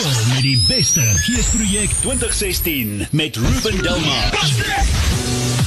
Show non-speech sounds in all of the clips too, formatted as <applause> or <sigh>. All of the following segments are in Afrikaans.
skool met die beste geesprojek 2016 met Ruben Delmar.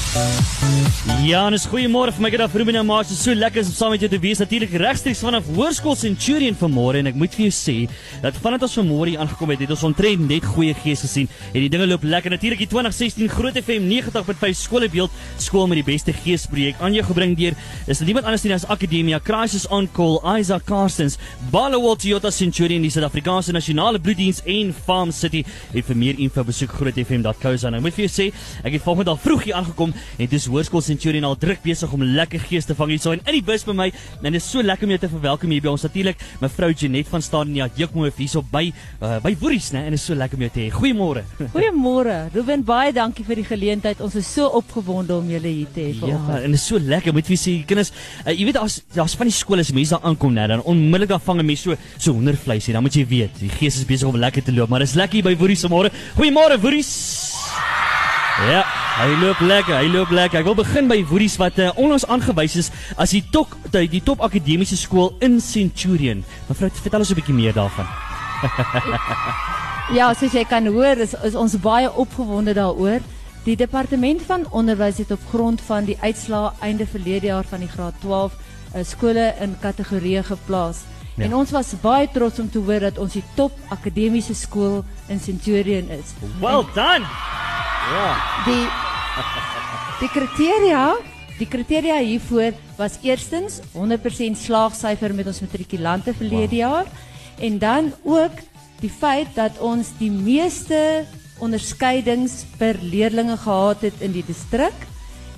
Ja, en is goeiemôre vir my gedagte Ruben en Maas. So lekker om saam met jou te wees. Natuurlik regstreeks vanaf Hoërskool Centurion vanmôre en ek moet vir jou sê dat vandat ons vanmôre hier aangekom het, het ons omtrent net goeie gees gesien en die dinge loop lekker. Natuurlik die 2016 Groot FM 90.5 skoolbeeld skool met die beste geesprojek aan jou gebring deur is niemand anders nie as Akademia Crisis on Call, Isaac Carstens, Ballowal Toyota Centurion, die Suid-Afrikaanse Nasionale Bloeddiens en Farm City. En vir meer info besoek grootfm.co.za. Nou moet vir jou sê, ek het vanoggend al vroeg hier aangekom en dis Hoërskool Centurion al druk besig om lekker gees te vang hierso en in die bus by my. En dit is so lekker om jou te verwelkom hier by ons natuurlik. Mevrou Jenet van Stadion ja, Jekmoef hierso by uh, by Woeries, né? En dit is so lekker om jou te hê. Goeiemôre. <laughs> Goeiemôre. Ruben, baie dankie vir die geleentheid. Ons is so opgewonde om julle hier te hê Ja, vanoggend. en dit is so lekker. Moet jy sê, kinders, uh, jy weet as daar's van die skole as mense daar aankom, né, dan onmiddellik dan vang 'n mens so so hondervleis hier. Dan moet jy weet, die gees is besig om lekker te loop, maar dis lekker hier by Woeries vanmôre. Goeiemôre Woeries. Ja, hy loop lekker, hy loop lekker. Ek wil begin by Woeries wat uh, onlangs aangewys is as die top die, die top akademiese skool in Centurion. Mevrou, vertel ons 'n bietjie meer daarvan. Ja, soos jy kan hoor, is, is ons baie opgewonde daaroor. Die departement van onderwys het op grond van die uitslae einde verlede jaar van die graad 12 uh, skole in kategorieë geplaas. Ja. En ons was baie trots om te hoor dat ons die top akademiese skool in Centurion is. Well done. Ja. Die die kriteria, die kriteria hiervoor was eerstens 100% slaagsyfer met ons matrikulante verlede wow. jaar en dan ook die feit dat ons die meeste onderskeidings per leerlinge gehad het in die distrik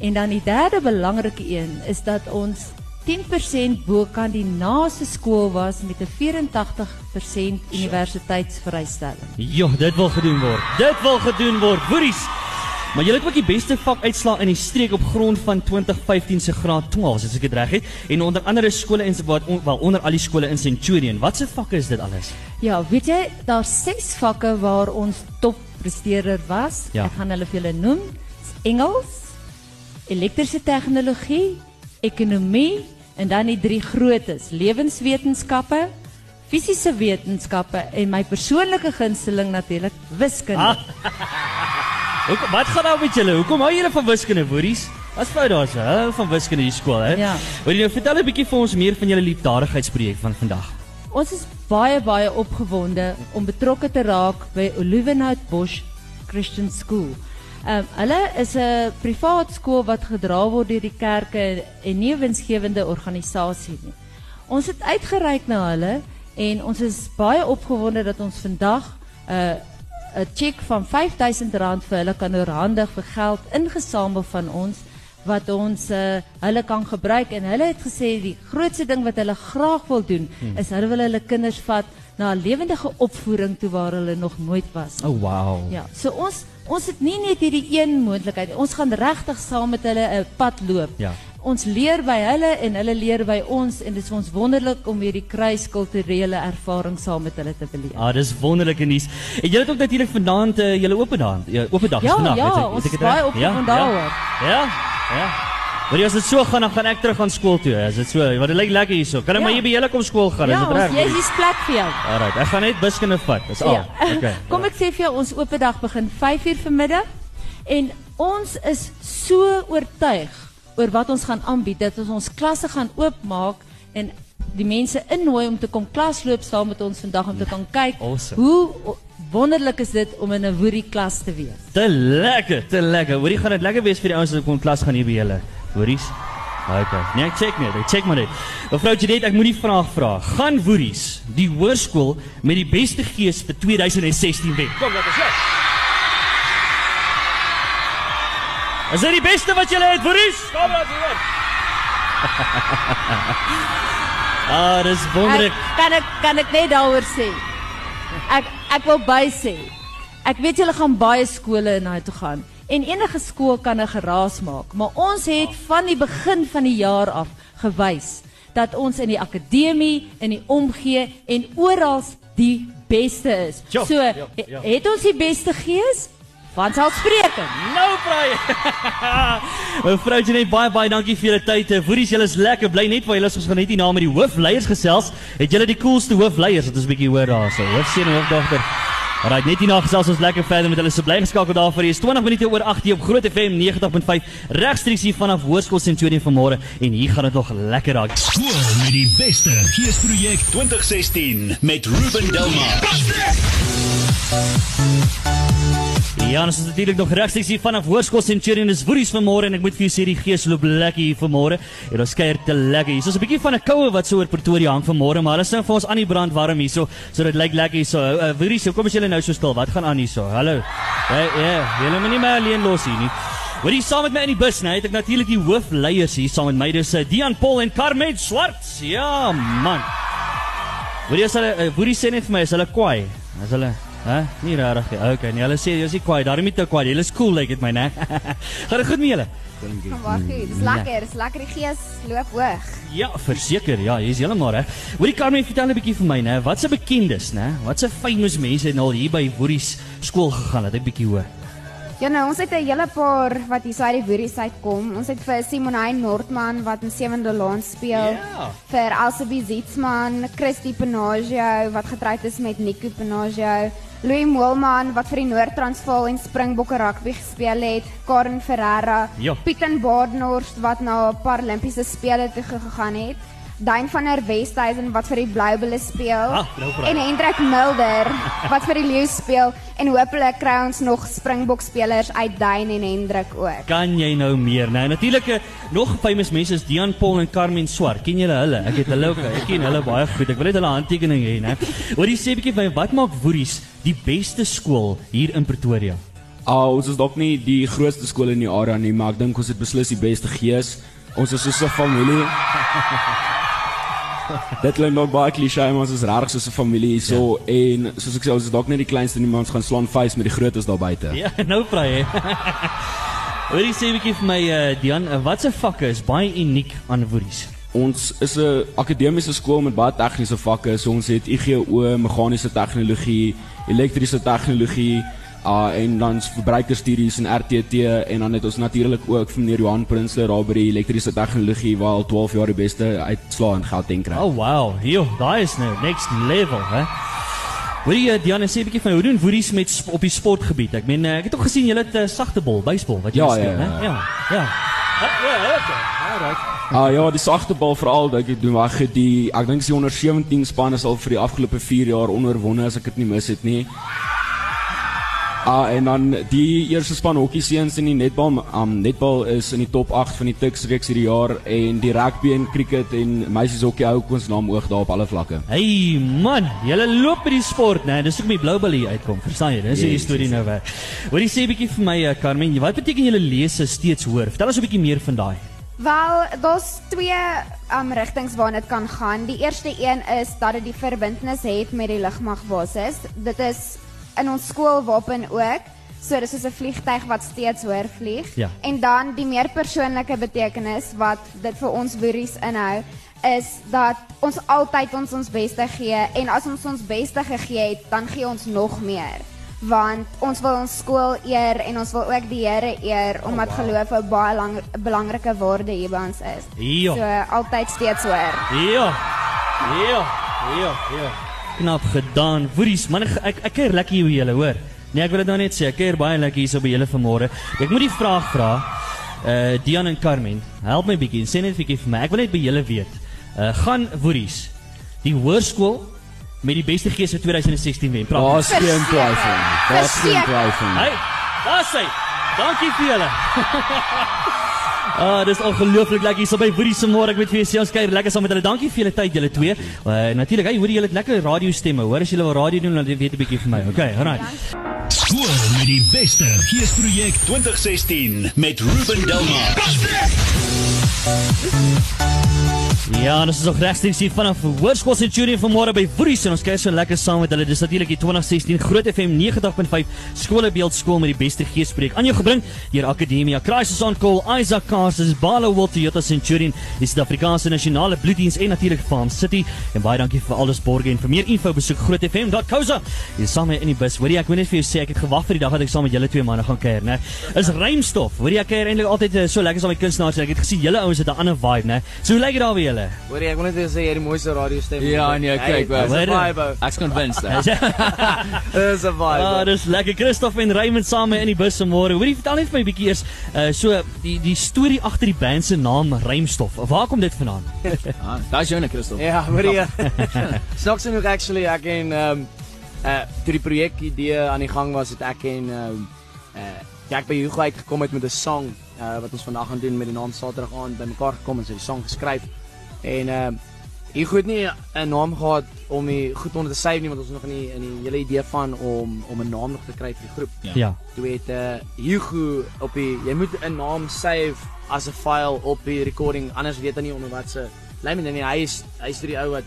en dan die derde belangrike een is dat ons 10% bo kan die naaste skool was met 'n 84% universiteitsvrystelling. Ja, dit wil gedoen word. Dit wil gedoen word. Woeries. Maar jy het ook die beste vak uitslaa in die streek op grond van 2015 se graad 12, as ek dit reg het, en onder andere skole en wat on, wel onder al die skole in Centurion. Wat se vakke is dit alles? Ja, weet jy, daar's ses vakke waar ons toppresteerder was. Ja. Ek gaan hulle vir julle noem. Engels, elektriese tegnologie, ekonomie en dan die drie grootes: lewenswetenskappe, fisiese wetenskappe en my persoonlike gunsteling natuurlik wiskunde. Ah. <laughs> Hoekom wat gaan nou met julle? Hoekom hou julle van wiskunde, Woeries? Wat vrou daar se, van wiskunde hier skool, hè? Ja. Wil jy nou vertel 'n bietjie vir ons meer van julle liefdadigheidsprojek van vandag? Ons is baie baie opgewonde om betrokke te raak by Olivenhout Bosch Christian School. Um, hulle is 'n privaat skool wat gedra word deur die kerke en nie 'n winsgewende organisasie nie. Ons het uitgereik na hulle en ons is baie opgewonde dat ons vandag 'n uh, 'n cheque van R5000 vir hulle kan oorhandig vir geld ingesamel van ons wat ons uh, hulle kan gebruik en hulle het gesê die grootste ding wat hulle graag wil doen hmm. is hulle wil hulle kinders vat na 'n lewendige opvoeding toe waar hulle nog nooit was. nie. Oh wow. Ja, so ons ons het nie net hierdie een moontlikheid. Ons gaan regtig saam met hulle 'n pad loop. Ja. Ons leer by hulle en hulle leer by ons en dit is vir ons wonderlik om hierdie kruiskulturele ervaring saam met hulle te beleef. Ah, dis wonderlike nuus. En julle het ook natuurlik vanaand uh, julle oop dag, ja, oop dag Ja, vandag, ja, weet ek- ons weet ek is dit reg? baie opgewonde daaroor. Ja. Ja. ja. Maar as dit so gaan dan gaan ek terug aan skool toe. As dit so, want dit lyk lekker hierso. Kan ek Ja. maar hier by julle kom skool gaan, Ja, is dit ons, reg? jy is plek vir jou. Alright, ek gaan net wiskunde vat. Dis al. Ja. Okay. <laughs> Kom ek sê vir jou ons oop dag begin 5uur vanmiddag en ons is so oortuig oor wat ons gaan aanbied dat ons ons klasse gaan oopmaak en die mense innooi om te kom klasloop saam met ons vandag om te kan kyk Awesome. hoe wonderlik is dit om in 'n woerie klas te wees. Te lekker, te lekker. Hoorie gaan dit lekker wees vir die ouens wat kom klas gaan hier by julle. Hoories? Okay. Nee, ek check net. Ek check maar net. Mevrou Jedet, ek moet die vraag vra. Gaan Woeries die hoërskool met die beste gees vir 2016 wen? Kom, laat ons ja. Is dit die beste wat julle het, Woeries? <laughs> Kom laat ons hoor. ah, dis wonderlik. Ek, kan ek kan ek net daaroor sê. Ek ek wil by sê. Ek weet julle gaan baie skole na toe gaan en enige skool kan 'n geraas maak, maar ons het van die begin van die jaar af gewys dat ons in die akademie, in die omgee en oral die beste is. Ja, so ja, ja. het ons die beste gees? Want sal spreek. Nou praai. <laughs> Mevrou Jenet, baie baie dankie vir julle tyd. Woeries, julle is lekker. Bly net waar julle is. Ons gaan net hier na met die hoofleiers gesels. Het julle die coolste hoofleiers wat ons 'n bietjie hoor daarso? Hoofseun en hoofdogter. Alraai, net hierna gesels ons lekker verder met hulle. So bly geskakel daar vir hier. Is 20 minute oor 8 hier op Groot FM 90.5 regstreeks hier vanaf Hoërskool Centurion vanmôre en hier gaan dit nog lekker raak. Skool met die beste geesprojek 2016 met Ruben Delmar. Ja, ons is natuurlik nog regstreeks hier vanaf Hoërskool Centurion. Dis woeries vanmôre en ek moet vir jou sê die gees loop lekker hier vanmôre. En ons kuier te lekker. Hier's 'n bietjie van 'n koue wat so oor Pretoria hang vanmôre, maar hulle sing vir ons aan die brand warm hierso, so dit lyk lekker hierso. Uh, woeries, hoekom is julle nou so stil? Wat gaan aan hierso? Hallo. Ja, ja, julle moet nie my alleen los hier nie. Wat is saam met my in die bus, nee, het ek natuurlik die hoofleiers hier saam met my. Dis uh, Dian Paul en Carmen Swarts. Ja, man. Woerie, as hulle uh, woerie sê net vir my, is hulle kwaai? Is hulle Hæ? Nie regtig nie. Okay, nee, hulle sê jy's nie kwaai. Daarom nie te kwaai. Julle is cool, lyk like dit my, né? <laughs> Gaan dit goed met julle? Wag goed, dis lekker, dis lekker die gees loop hoog. Ja, verseker. Ja, jy's heeltemal reg. Hoorie Carmen, vertel 'n bietjie vir my, né? Wat se bekendes, né? Wat se famous mense het nou al hier by Woeries skool gegaan? Laat ek bietjie hoor. Ja nou, ons het 'n hele paar wat hier uit die Woeries uitkom. Ons het vir Simonay Noordman wat in Sewende Laan speel. Ja. Vir Elsabie Zietsman, Christy Penagio wat getroud is met Nico Penagio. Louis Moelman wat vir die Noord-Transvaal en Springbokke rugby gespeel het, Karen Ferreira, Ja. Piet en Badenhorst wat na 'n Paralimpiese spele toe gegaan het, Duin van der Westhuizen wat vir die Blue Bulls speel Ah, Bulls. en Hendrik Mulder <laughs> wat vir die Leeu's speel en hopelik kry ons nog Springbok spelers uit Duin en Hendrik ook. Kan jy nou meer? Nou natuurlik eh, nog famous mense is Dian Paul en Carmen Swart. Ken julle hulle? Ek het hulle ook. Ek ken hulle baie goed. Ek wil net hulle handtekening hê, né? Hoorie sê 'n bietjie vir my, wat maak Woeries die beste skool hier in Pretoria? Ah, ons is dalk nie die grootste skool in die area nie, maar ek dink ons het beslis die beste gees. Ons is soos 'n familie. <laughs> Dit klink nog baie klise, maar ons is regtig soos 'n familie hierso ja. en soos ek sê, ons is dalk nie die kleinste nie, maar ons gaan slaan face met die grootes daar buite. Ja, nou vra jy. <laughs> Hoorie sê 'n bietjie vir my uh, Dian, uh, wat se vakke is baie uniek aan Woeries? Ons is 'n akademiese skool met baie tegniese vakke. So ons het IGO, meganiese tegnologie, elektriese tegnologie, uh en dan verbruikerstudies en RTT en dan het ons natuurlik ook van meneer Johan Prinsloo daar by die elektriese tegnologie waar al 12 jaar die beste uitslaa in Gauteng kry. Oh wow, hier, daai is nou next level, hè. Hoorie uh, Dian, sê 'n bietjie van hoe doen Woeries met op die sportgebied? Ek meen uh, ek het ook gesien julle het uh, sagte bal, baseball wat jy Ja, speel, ja, hè? ja. Ja. Ja. Ja, okay. Alright. Ah ja, die sagte bal veral dink ek doen wag die ek dink die onder 17 span is al vir die afgelope 4 jaar onoorwonde as ek dit nie mis het nie. Ah en dan die eerste span hokkie seuns in die netbal um, netbal is in die top 8 van die Tuks reeks hierdie jaar en die rugby en cricket en meisies hokkie hou ook ons naam hoog daar op alle vlakke. Hey man, julle loop by die sport, né? Dis hoekom die Blue Bulls hier uitkom. Verstaan jy? Dis die Yes, storie yes. nou weg. Hoorie sê 'n bietjie vir my uh, Carmen, wat beteken julle lese steeds hoor? Vertel ons 'n bietjie meer van daai. Wel, daar's twee um rigtings waarna dit kan gaan. Die eerste een is dat dit die verbintenis het met die lugmagbasis. Dit is in ons skoolwapen ook. So dis soos 'n vliegtyg wat steeds hoër vlieg. Ja. En dan die meer persoonlike betekenis wat dit vir ons boeries inhou is dat ons altyd ons ons beste gee en as ons ons beste gegee het, dan gee ons nog meer want ons wil ons skool eer en ons wil ook die Here eer omdat oh, wow. geloof 'n baie lang belangrike waarde hier by ons is. Ja. So altyd steeds hoor. Ja. Ja. Ja. Ja. Knap gedaan. Woeries, man ek ek, ek kuier lekker hier by julle, hoor. Nee, ek wil dit nou net sê, ek kuier baie lekker hier so by julle vanmôre. Ek moet die vraag vra. Uh Dian en Carmen, help my bietjie, sê net 'n bietjie vir my. Ek wil net by julle weet. Uh gaan Woeries die hoërskool met die beste gees vir 2016 wen. Praat. Daar's geen twyfel. Daar's geen twyfel. Hey, daar sê. Dankie vir julle. <laughs> Ah, dis ongelooflik lekker hier so by Woerie se môre. Ek weet julle sê ons kuier lekker saam met hulle. Dankie vir julle tyd julle twee. Uh, natuurlik, hey, hoor julle het lekker radiostemme. Hoor as julle wil radio doen, dan weet 'n bietjie vir my. Okay, alright. Skool met die beste geesprojek 2016 met Ruben Delmar. Ja, en ons is nog regstreeks hier vanaf Hoërskool Centurion vanmôre by Woeries en ons kyk so lekker saam met hulle. Dis natuurlik die 2016 Groot FM 90.5 Skolebeeld skool met die beste geespreek. Aan jou gebring deur Akademia Crisis on Call, Isaac Castles, Balo World Toyota Centurion, die Suid-Afrikaanse Nasionale Bloeddiens en natuurlik Farm City. En baie dankie vir alles borge en vir meer info besoek grootfm.co.za. Jy saam met in die bus. Hoorie, ek wil net vir jou sê ek het gewag vir die dag dat ek saam met julle twee manne gaan kuier, né? Is rymstof. Hoorie, ek kuier eintlik altyd eh, so lekker saam met kunstenaars en ek het gesien julle ouens het 'n ander vibe, né? So hoe lyk dit daar by julle? Hoor jy, ek wil net sê jy het die mooiste radiostem. Ja, nee, kyk, ou. Ek's convinced. <laughs> Dis 'n vibe. Ah, dis lekker. Christoff en Raymond saam in die bus vanmôre. Hoorie, vertel net vir my 'n bietjie eers, uh so die die storie agter die band se naam Rymstof. Waar kom dit vandaan? <laughs> Ah, Daai joune Christel. Ja, hoor jy. <laughs> Snaaks genoeg actually ek en ehm um, uh toe die projek idee aan die gang was, het ek en ehm um, uh Jack by Hugo uitgekom het met 'n song uh wat ons vandag gaan doen met die naam Saterdag aand bymekaar gekom en sy die song geskryf. En ehm um, Hugo het nie 'n naam gehad om die goed onder te save nie want ons nog in die in die hele idee van om om 'n naam nog te kry vir die groep. Ja. Toe het uh Hugo op die jy moet 'n naam save as 'n file op die recording anders weet hy nie onder wat se lei met nie hy is hy is die ou wat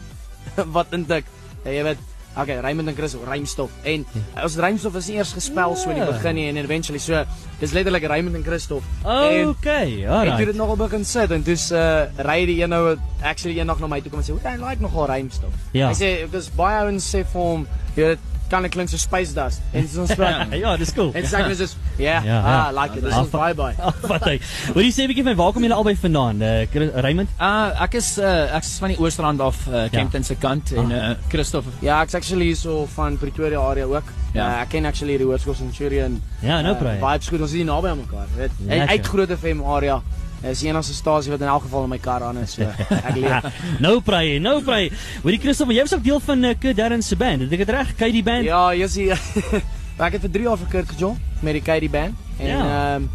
<laughs> wat intik ja, jy weet okay Raymond en Chris rymstof en Ja. ons rymstof is nie eers gespel so in die begin nie en eventually so dis letterlik Raymond en Christof en Okay, ek het alright. dit nogal begin sit en dis uh ry die een nou actually eendag na my toe kom en sê "Hoor, I like nogal rymstof Ja. hy sê dis baie ouens sê vir hom jy weet dit kan klink so space dust en so ons praat Ja, dis cool. En sê mens is ja, Ja, ah, ja. I like it. Dis Ah, ons bye bye. Wat hy. Hoorie, sê 'n bietjie van waar kom julle albei vandaan? Uh Raymond? Ah, ek is uh, ek is van die Oostrand af, uh, Kempton se kant en uh, Christoff. Ja, ek's actually hierso van Pretoria area ook. Ja. Ja, ek ken actually die Hoërskool Centurion. Ja, nou uh, praai. Vibes goed, ons is hier naby aan mekaar, weet. En uit Groot FM area. Is die enigste stasie wat in elk geval in my kar aan is. So ek leer. <laughs> nou praai, nou praai. Hoorie Christoff, jy was ook deel van uh, Kid Darren se band. Het ek dit reg? Kyk die band. ja, jy's hier. <laughs> ek het vir 3 jaar vir Kirk gejong met die KD band. En Ja. ehm um,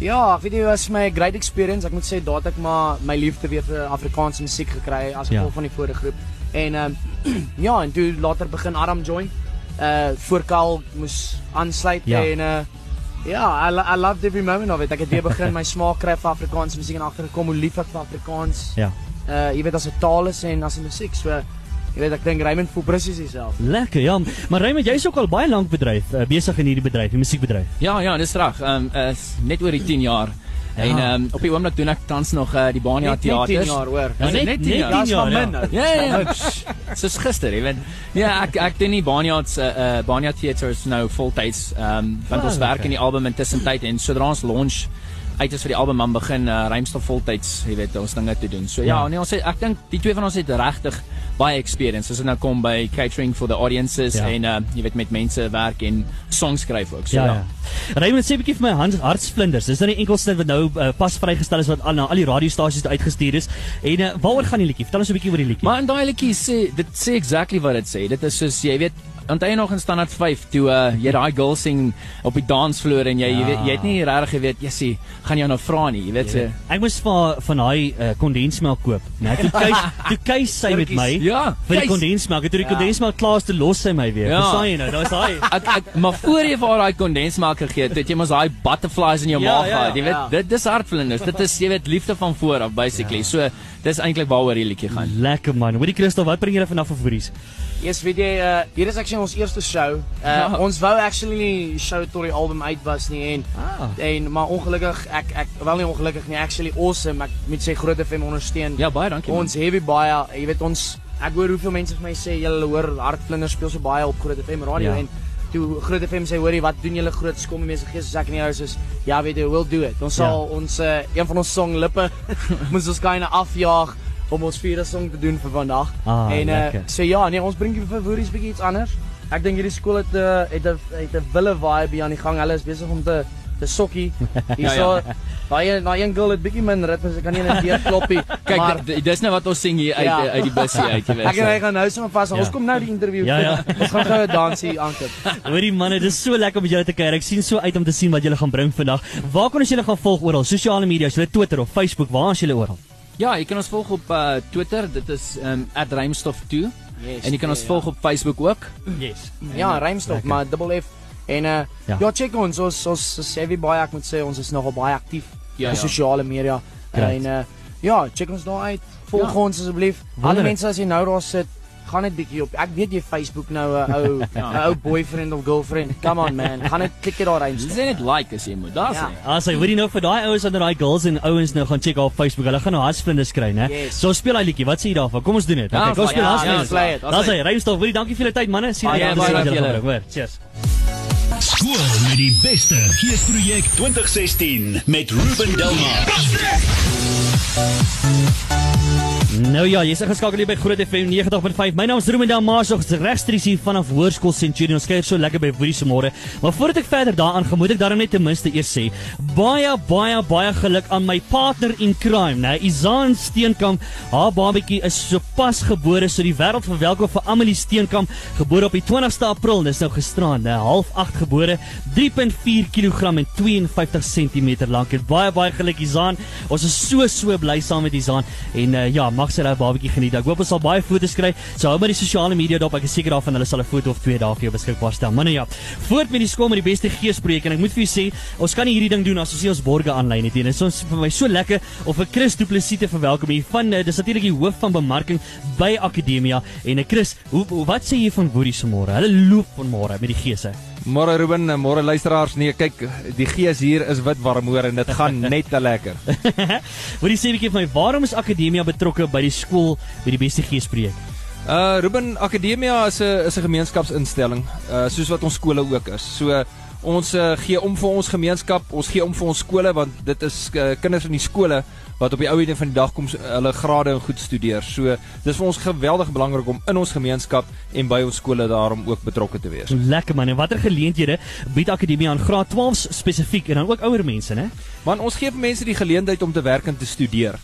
ja, ek weet nie was my great experience. Ek moet sê daar het ek maar my liefde weer vir Afrikaanse musiek gekry as Ja. gevolg van die vorige groep. En ehm um, <clears throat> ja, en toe later begin Adam join. Uh voor Karl moes aansluit Ja. en uh ja, I, I loved every moment of it. Ek het weer begin my smaak kry vir Afrikaanse musiek en agtergekom hoe lief ek vir Afrikaans. Ja. Uh jy weet as 'n taal is en as 'n musiek. So jy weet ek dink Raymond voel presies dieselfde. Lekker, ja. Maar Raymond, jy's ook al baie lank bedryf, uh, besig in hierdie bedryf, die musiekbedryf. Ja, ja, dis reg. Ehm um, uh, net oor die 10 jaar. Ja. En ehm um, op die oomblik doen ek tans nog uh, die Bania Net- net 10 teaters. jaar hoor. Ja, net net net 10 jaar. 10 Ja, is van min. Ja, ja, ja. Soos gister, jy weet. Ja, ek ek doen die Bania se uh, Bania teaters nou voltyds. Ehm um, want Ah, ons werk okay. in die album intussen tyd en sodra ons launch uit is vir die album dan begin uh, Rymstof voltyds, jy weet, ons dinge te doen. So ja, Ja. nee, ons het, ek dink die twee van ons het regtig baie experience as dit nou kom by catering for the audiences Ja. en uh, jy weet met mense werk en songs skryf ook. So Ja, ja. Raymond, sê 'n bietjie vir my hand, hartsvlinders. Dis dan die enkelste wat nou uh, pas vrygestel is wat al na al die radiostasies uitgestuur is. En uh, waaroor gaan die liedjie? Vertel ons 'n bietjie oor die liedjie. Maar in daai liedjie sê dit sê exactly wat dit sê. Dit is soos jy weet onthou nog in standaard 5 toe uh, jy daai girl sing op die dansvloer en jy jy, Ja. weet, jy het nie regtig geweet jessie gaan jy nou vra nie jy weet so Ek moes vir van daai uh, kondensmelk koop. Nou toe keis <laughs> toe keis sy met my Ja, vir die kondensmelk. En Toe die Ja. kondensmelk klaar is, toe los sy my weer. Ja. Verstaan jy nou? Daar's daai ek, ek maar voor jy vir daai kondensmelk gegee het, het jy mos daai butterflies in jou Ja, maag ja, gehad. Jy weet, ja. dit dis hartvlinders. Dit is jy weet liefde van voor af basically. Ja. So dis eintlik waaroor die liedjie gaan. lekker man. Hoorie Christel, wat bring julle vanaf vir voeries? Yes, weet jy, uh, hier is actually ons eerste show. Uh, Ja. Ons wou actually nie show tot die album uit was nie en Ah. en maar ongelukkig ek ek wel nie ongelukkig nie, actually awesome. Ek moet sê Groot FM ondersteun. Ja, baie dankie. man. Ons heavy baie, jy weet ons ek hoor hoeveel mense vir my sê julle hoor Hartvlinders speel so baie op Groot FM radio Ja. en toe Groot FM sê hoorie wat doen julle groot skomme mense gees soos ek in die huis is. Ja, weet jy, we'll do it. Ons Ja. sal ons uh, een van ons song lippe <laughs> moes ons kyne afjaag om ons vierde song te doen vir vandag. Ah, en lekker. uh, so ja, nee, ons bring vir Woeries bietjie iets anders. Ek dink hierdie skool het 'n uh, het 'n het 'n wille vibe hier aan die gang. Hulle is besig om te te sokkie. <laughs> Hierso Ja, daai daai een girl het bietjie min ritme, sy kan nie in 'n <laughs> deur kloppie. Kyk, maar di- dis nou wat ons sing hier uit Ja. ja. uit die busie uit, jy weet. ek en hy gaan nou sommer vas. Ja. Ons kom nou die interview. Ja, ja. <laughs> ons gaan gou 'n dansie aanklik. Hoorie manne, dis so lekker om julle te kuier. Ek sien so uit om te sien wat julle gaan bring vandag. Waar kan ons julle gaan volg oral? Sosiale media, julle Twitter of Facebook, waar is julle oral? Ja, jy kan ons volg op uh, Twitter. Dit is um, @rymstof2 Yes, en jy kan ons ja. volg op Facebook ook. Yes. Ja, rymstof, maar dubbel F. En uh Ja. ja, ja check ons. Ons ons sê wie baie ek moet sê ons is nogal baie aktief Ja, op ja. sosiale media. Great. En uh Ja, check ons daar uit. Volg Ja. ons asseblief. Alle mense as jy nou daar sit, gaan net bietjie op. Ek weet jy Facebook nou 'n ou 'n <laughs> ou boyfriend of girlfriend. Come on man, gaan net klik jy daar rein. Dis net like as jy moet. Daar's Ja. hy. As jy nou vir daai ouens onder daai girls en ouens nou gaan check op Facebook. Hulle gaan nou hartsvlinders kry, né? Yes. So speel daai liedjie. Wat sê jy daarvan? Kom ons doen dit. Ja, Okay, kom speel ja, hartsvlinders. ja, Daar's hy. Rymstof. Hoorie, dankie vir julle tyd manne. Sien julle bring. Hoor. Cheers. Skool met die beste geesprojek 2016 met Ruben Delmar. Nou ja, jy's geskakel hier by Groot FM 90.5. My naam is Ruben is regstreeks hier vanaf Hoërskool Centurion. Ons kuier so lekker by Woody se môre. Maar voordat ek verder daaraan gaan, moet ek daarom net ten minste eers sê, baie baie baie geluk aan my partner in crime, né? Izaan Steenkamp. Haar babatjie is sopas gebore, so die wêreld verwelkom vir Amelie Steenkamp, gebore op die 20ste April. Dis nou gisterand, né? Half 8 gebore, 3.4 kg en 52 cm lank. En baie baie geluk Izaan. Ons is so so bly saam met Izaan en uh, ja, mag sy daai babatjie geniet. Ek hoop ons sal baie foto's kry. So hou maar die sosiale media dop. Ek is seker daarvan hulle sal 'n foto of twee daar vir jou beskikbaar stel. Maar nou ja, voort met die skool met die beste geesprojek en ek moet vir jou sê, ons kan nie hierdie ding doen as ons nie ons borge aanlyn het nie. Dit is ons vir my so lekker of 'n Chris Du Plessis te verwelkom hier van uh, dis natuurlik die hoof van bemarking by Akademia en 'n uh, Chris, hoe, wat sê jy van Woody se môre? Hulle loop vanmôre met die geese. Môre Ruben, môre luisteraars. Nee, kyk, die gees hier is wit warm hoor en dit gaan <laughs> net te lekker. <laughs> Wat jy sê 'n bietjie vir my, waarom is Akademia betrokke by die skool by die beste geesprojek? Uh Ruben, Akademia is 'n is 'n gemeenskapsinstelling, uh soos wat ons skole ook is. So ons uh, gee om vir ons gemeenskap, ons gee om vir ons skole want dit is uh, kinders in die skole wat op die ou einde van die dag kom s- hulle grade en goed studeer. So dis vir ons geweldig belangrik om in ons gemeenskap en by ons skole daarom ook betrokke te wees. Lekker man. En watter geleenthede bied Akademia aan graad 12 spesifiek en dan ook ouer mense, né? Want ons gee vir mense die geleentheid om te werk en te studeer.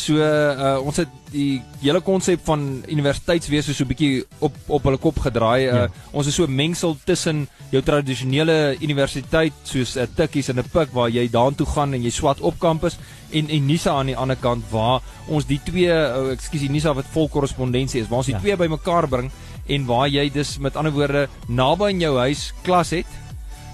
So uh, ons het die hele konsep van universiteitswese so 'n bietjie op op hulle kop gedraai. Uh, Ja. Ons is so 'n mengsel tussen jou tradisionele universiteit soos 'n uh, Tikkies en 'n Pik waar jy daartoe gaan en jy swat op kampus en en Nisa aan die ander kant waar ons die twee uh, ekskuus die Nisa wat vol korrespondensie is, waar ons die Ja. twee bymekaar bring en waar jy dus met ander woorde naby in jou huis klas het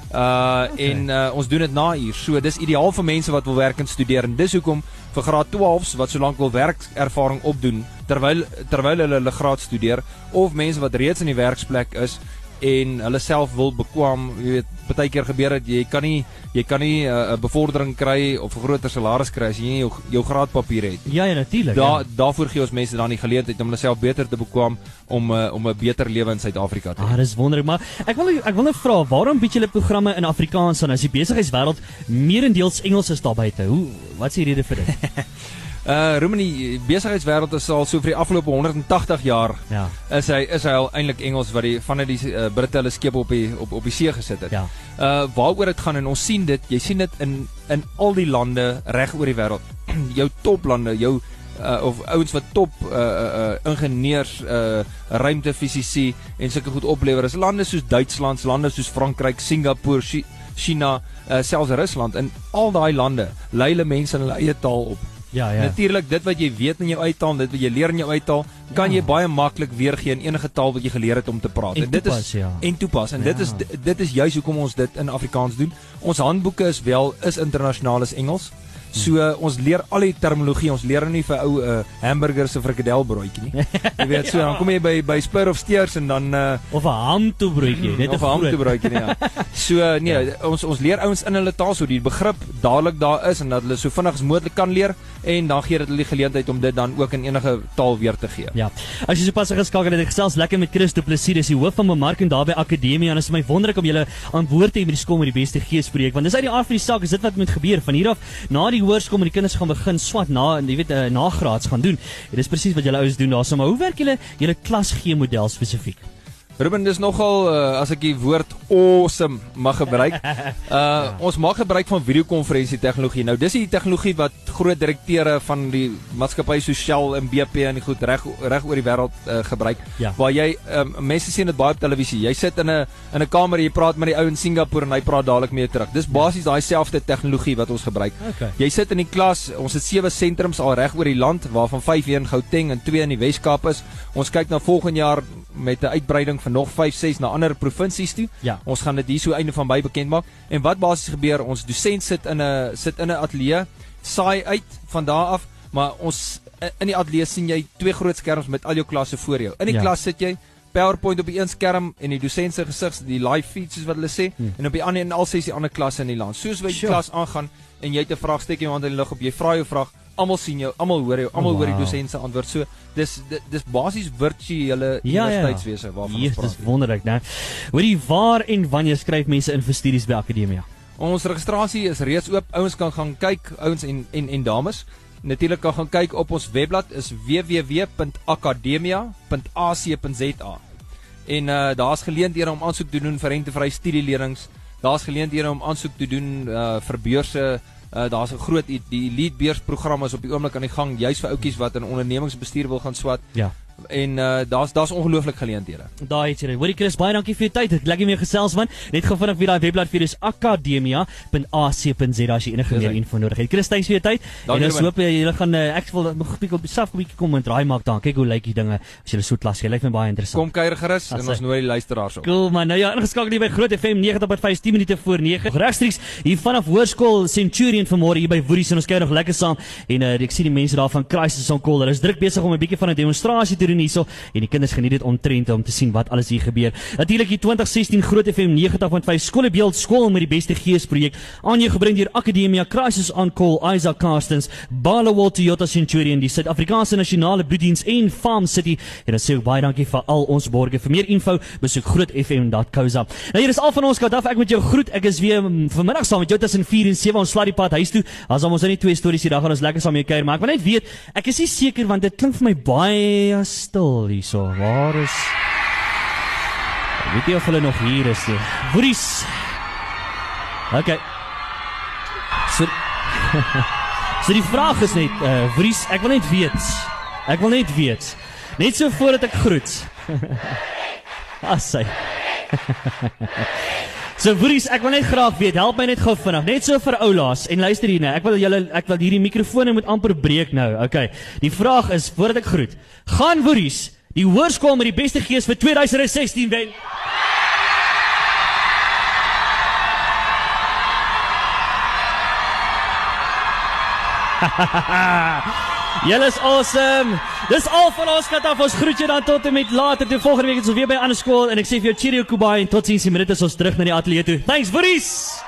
Uh okay. en uh, ons doen dit na uur. So dis ideaal vir mense wat wil werk en studeer en dis hoekom vir graad 12s wat solank wil werkervaring opdoen terwyl terwyl hulle hulle graad studeer of mense wat reeds in die werksplek is en hulle self wil bekwam, jy weet, baie keer gebeur dit jy kan nie jy kan nie 'n uh, bevordering kry of 'n groter salaris kry as jy nie jou jou graadpapier het. Ja, ja, natuurlik. Daar ja. daarvoor gee ons mense dan die geleentheid om hulle self beter te bekwam om uh, om 'n beter lewe in Suid-Afrika te hê. Ah, dis wonderlik, maar ek wil ek wil net vra, waarom bied julle programme in Afrikaans aan as die besigheidswêreld meerendeels Engels is daar buite? Hoe wat is die rede vir dit? <laughs> Uh Roman die besigheidswêreld is al so vir die afgelope 180 jaar ja. is hy is hy al eintlik Engels wat die vanuit die uh, Britte hulle skepe op die op op die see gesit het. Ja. Uh waaroor dit gaan en ons sien dit, jy sien dit in in al die lande reg oor die wêreld. <clears throat> jou toplande, jou uh, of ouens wat top uh, uh, ingenieurs uh ruimtefisici en sulke goed oplewer is lande soos Duitsland, lande soos Frankryk, Singapore, Chi China, uh, selfs Rusland en al daai lande lei hulle mense in hulle eie taal op. Ja, Ja. Natuurlik, dit wat jy weet in jou eie taal, dit wat jy leer in jou eie taal, kan Ja. jy baie maklik weergee in enige taal wat jy geleer het om te praat. En dit toepas, is ja. en toepas en dit Ja. is dit is juis hoekom ons dit in Afrikaans doen. Ons handboeke is wel is internasionaal is Engels. So uh, ons leer al die terminologie. Ons leer nie vir ou uh, hamburger se frikadelbroodjie nie. <laughs> Jy weet so, dan kom jy by by Spur of Steers en dan uh, Of 'n hamtoebroodjie, net 'n 'n hamtoebroodjie nie. Ja. So nee, Ja. ons ons leer ouens in hulle taal so die begrip dadelik daar is en dat hulle so vinnig as moontlik kan leer en dan gee dit hulle die geleentheid om dit dan ook in enige taal weer te gee. Ja. As jy sopas geskakel het, ek gesels lekker met Chris Du Plessis, dis die hoof van bemarking daar by Akademia en dit is my wonderlik om julle aan boord te hê met die skool met die beste geespreek want dis uit die aard van die saak is dit wat moet gebeur van hier af na die hoërskool met die kinders gaan begin swat na jy weet uh, nagraads gaan doen. En dis presies wat julle ouens doen daarso, maar hoe werk julle julle klas G model spesifiek? Ruben dis nogal uh, as ek die woord awesome mag gebruik. Uh <laughs> ons maak gebruik van videokonferensie tegnologie. Nou dis die tegnologie wat groot direkteure van die maatskappye so Shell en BP en goed reg reg oor die wêreld uh, gebruik. Ja. Waar jy um, mense sien dit baie op televisie. Jy sit in 'n in 'n kamer, jy praat met die ou in Singapore en hy praat dadelik mee terug. Dis basies daai selfde tegnologie wat ons gebruik. Okay. Jy sit in die klas, ons het sewe sentrums al reg oor die land waarvan 5 hier in Gauteng en 2 in die Wes-Kaap is. Ons kyk na volgende jaar met 'n uitbreiding nog 5, 6 na ander provinsies toe. Ja. Ons gaan dit hier so einde van by bekend maak. En wat basies gebeur, ons dosent sit in 'n sit in 'n ateljee, saai uit van daar af. maar ons in- in die ateljee sien jy twee groot skerms met al jou klasse voor jou. In die Ja. klas sit jy PowerPoint op die een skerm en die dosent se gesig, die live feed soos wat hulle sê, hmm. en op die ander en al ses die ander klasse in die land. Soos wat die Sure. klas aangaan en jy het 'n vraagsteek in jou hand in die lug op, jy vra jou vraag, almal sien jou, almal hoor jou, almal Oh, hoor die wow. dosent se antwoord. So dis di- dis basies virtuele Ja, ja. universiteitswese waarvan Yes, ons dis praat. wonderlik, né? Hoorie, waar en wanneer skryf mense in vir studies by Akademia? Ons registrasie is reeds oop. Ouens kan gaan kyk, ouens en en en dames. Natuurlik kan gaan kyk op ons webblad is www.academia.ac.za. En uh daar's geleenthede om aansoek te doen vir rentevrye studielenings. Daar's geleenthede om aansoek te doen uh vir beurse. Uh daar's 'n groot die Elite beursprogram is op die oomblik aan die gang juis vir ouetjies wat in ondernemingsbestuur wil gaan swat. Ja. En uh daar's daar's ongelooflik geleenthede. Daai het jy dit. Hoorie Chris, baie dankie vir jou tyd. Ek lekker mee gesels man. Net gou vinnig weer daai webblad vir dis akademia.ac.za as jy enige meer info nodig het. Chris, thanks vir jou tyd. Dankie, en ons hoop jy julle gaan uh, ek wil bietjie op self 'n bietjie kom en draai maak daar. Kyk hoe lyk die dinge as jy so klas gee. Lyk my baie interessant. Kom kuier gerus en ons nooi die luisteraars op. Cool man. Nou ja, ingeskakel hier by Groot FM 90.5 10 minute voor 9. Regstreeks hier vanaf Hoërskool Centurion vanmôre hier by Woodies en ons kuier nog lekker saam en uh, ek sien die mense daar van Crisis on Call. Hulle is druk besig om 'n bietjie van 'n demonstrasie te doen hierso en die kinders geniet dit omtrent om te sien wat alles hier gebeur. Natuurlik die 2016 Groot FM 90.5 skoolbeeld skool met die beste gees projek aan jou gebring deur Akademia Crisis on Call Isaac Carstens, Barloworld Toyota Centurion, die Suid-Afrikaanse Nasionale Bloeddiens en Farm City. En dan sê ek baie dankie vir al ons borgers. Vir meer info besoek grootfm.co.za. Nou hier is al van ons kant af. Ek moet jou groet. Ek is weer vanmiddag saam met jou tussen 4 en 7 ons slaat die pad huis toe. As ons nou net twee stories hier, dan gaan ons lekker saam mee kuier, maar ek wil net weet, ek is nie seker want dit klink vir my baie stil hierso. Waar is Ek weet nie of hulle nog hier is nie. Woeries. Okay. So <laughs> So die vraag is net, uh Woeries, ek wil net weet. Ek wil net weet. Net so voordat ek groet. <laughs> Assai. <laughs> So Woeries, ek wil net graag weet, help my net gou vinnig, net so vir oulaas en luister hier nou. Ek wil julle ek wil hierdie mikrofone moet amper breek nou. Okay. Die vraag is voordat ek groet. Gaan Woeries die hoërskool met die beste gees vir 2016 wen? <laughs> Julle is awesome. Dis al van ons kant af. Ons groet jou dan tot en met later. Toe volgende week is ons weer by 'n ander skool en ek sê vir jou cheerio Kubai en totsiens. Dit is ons terug na die ateljee toe. Thanks, Boris.